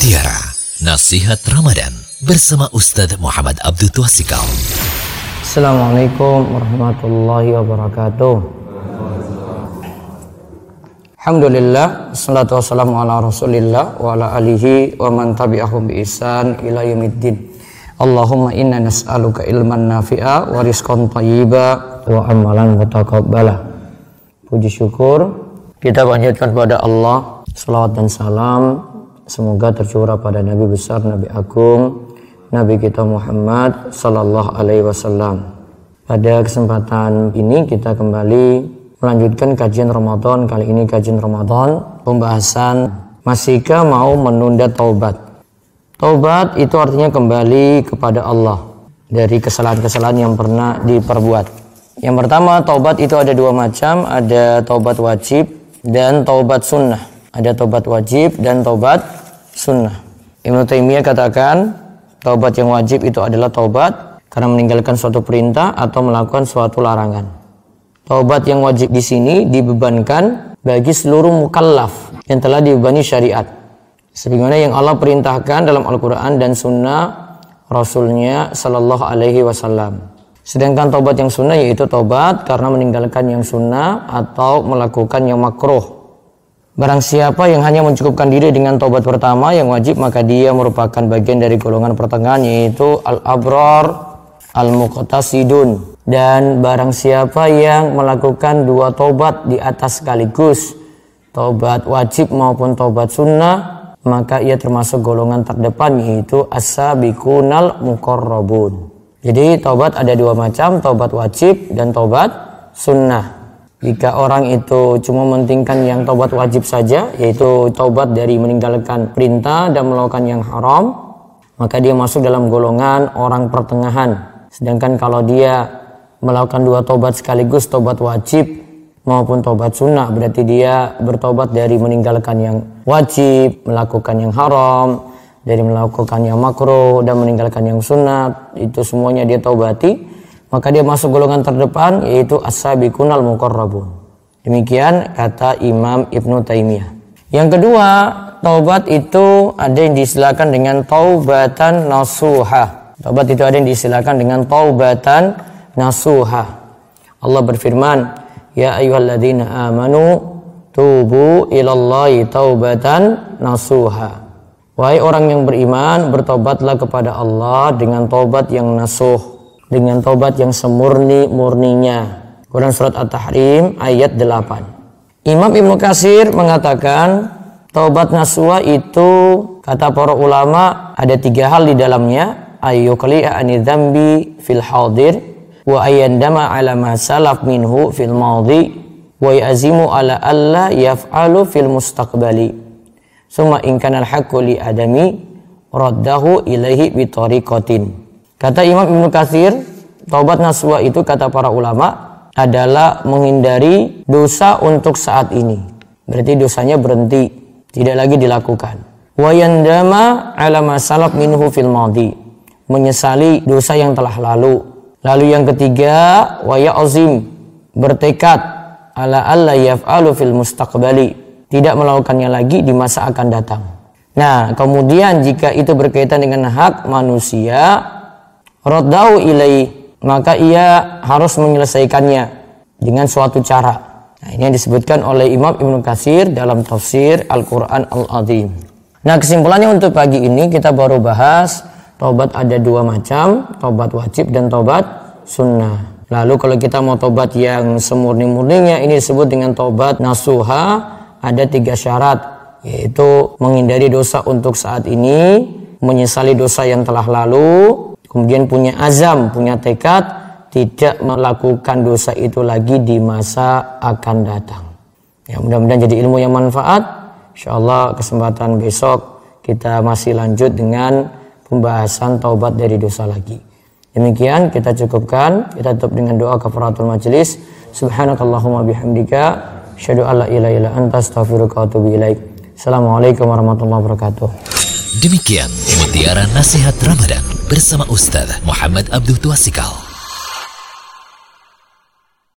Mutiara Nasihat Ramadan bersama Ustadz Muhammad Abdul Twasikal. Assalamualaikum warahmatullahi wabarakatuh. Alhamdulillah, salatu wassalamu ala rasulillah wa ala alihi wa man tabi'ahum bi ihsan ila yaumiddin. Allahumma inna nas'aluka ilman nafi'a wa rizqan thayyiba wa amalan mutaqabbala. Puji syukur kita panjatkan kepada Allah salawat dan salam semoga tercurah pada Nabi besar Nabi agung Nabi kita Muhammad sallallahu alaihi wasallam. Pada kesempatan ini kita kembali melanjutkan kajian Ramadan. Kali ini kajian Ramadan pembahasan masihkah mau menunda taubat. Taubat itu artinya kembali kepada Allah dari kesalahan-kesalahan yang pernah diperbuat. Yang pertama, taubat itu ada dua macam, ada taubat wajib dan taubat sunnah. Ada taubat wajib dan taubat sunnah. Ibnu Taimiyah katakan, taubat yang wajib itu adalah taubat karena meninggalkan suatu perintah atau melakukan suatu larangan. Taubat yang wajib di sini dibebankan bagi seluruh mukallaf yang telah dibebani syariat. Sebagaimana yang Allah perintahkan dalam Al-Quran dan Sunnah Rasulnya Sallallahu Alaihi Wasallam. Sedangkan taubat yang sunnah yaitu taubat karena meninggalkan yang sunnah atau melakukan yang makruh. Barang siapa yang hanya mencukupkan diri dengan taubat pertama yang wajib maka dia merupakan bagian dari golongan pertengahan yaitu al-abrar al-muqtasidun dan barang siapa yang melakukan dua taubat di atas sekaligus taubat wajib maupun taubat sunnah maka ia termasuk golongan terdepan yaitu as-sabiqunal muqarrabun. Jadi taubat ada dua macam, taubat wajib dan taubat sunnah. Jika orang itu cuma mementingkan yang taubat wajib saja, yaitu taubat dari meninggalkan perintah dan melakukan yang haram, maka dia masuk dalam golongan orang pertengahan. Sedangkan kalau dia melakukan dua taubat sekaligus, taubat wajib maupun taubat sunnah, berarti dia bertobat dari meninggalkan yang wajib, melakukan yang haram, dari melakukan yang makruh dan meninggalkan yang sunat itu semuanya dia taubati maka dia masuk golongan terdepan yaitu as-sabiqunal muqarrabun. Demikian kata Imam Ibnu Taimiyah. Yang kedua taubat itu ada yang diistilahkan dengan taubatan nasuha taubat itu ada yang diistilahkan dengan taubatan nasuha Allah berfirman ya ayyuhalladzina amanu tubu ilallahi taubatan nasuha Wahai orang yang beriman, bertobatlah kepada Allah dengan tobat yang nasuh, dengan tobat yang semurni-murninya. Quran Surat At-Tahrim ayat 8. Imam Ibnu Kasir mengatakan, taubat nasuha itu, kata para ulama, ada tiga hal di dalamnya. Ayyukli'a anidhambi fil hadir, wa ayyandama ala ma salaf minhu fil madhi, wa yazimu ala alla yaf'alu fil mustaqbali. Suma ingkanal haqqu li adami raddahu ilaihi bitoriqatin. Kata Imam Ibnu Katsir, taubat naswa itu kata para ulama adalah menghindari dosa untuk saat ini. Berarti dosanya berhenti, tidak lagi dilakukan. Wa yandama ala masalaf minhu fil madi. Menyesali dosa yang telah lalu. Lalu yang ketiga, wa ya'zim bertekad ala alla yaf'alu fil mustaqbali tidak melakukannya lagi di masa akan datang. Nah, kemudian jika itu berkaitan dengan hak manusia, roddau ilai, maka ia harus menyelesaikannya dengan suatu cara. Nah, ini yang disebutkan oleh Imam Ibnu Katsir dalam tafsir Al-Quran Al-Azim. Nah, kesimpulannya untuk pagi ini kita baru bahas tobat ada dua macam, tobat wajib dan tobat sunnah. Lalu kalau kita mau tobat yang semurni-murninya ini disebut dengan tobat nasuha ada tiga syarat yaitu menghindari dosa untuk saat ini, menyesali dosa yang telah lalu, kemudian punya azam, punya tekad tidak melakukan dosa itu lagi di masa akan datang. Ya mudah-mudahan jadi ilmu yang manfaat. Insya Allah kesempatan besok kita masih lanjut dengan pembahasan taubat dari dosa lagi. Demikian kita cukupkan. Kita tutup dengan doa kafaratul majelis. Subhanakallahumma bihamdika Asyhadu alla ilaha illa anta astaghfiruka wa atubu ilaik. Assalamualaikum warahmatullahi wabarakatuh. Demikian mutiara nasihat Ramadan bersama Ustaz Muhammad Abdul Tuasikal.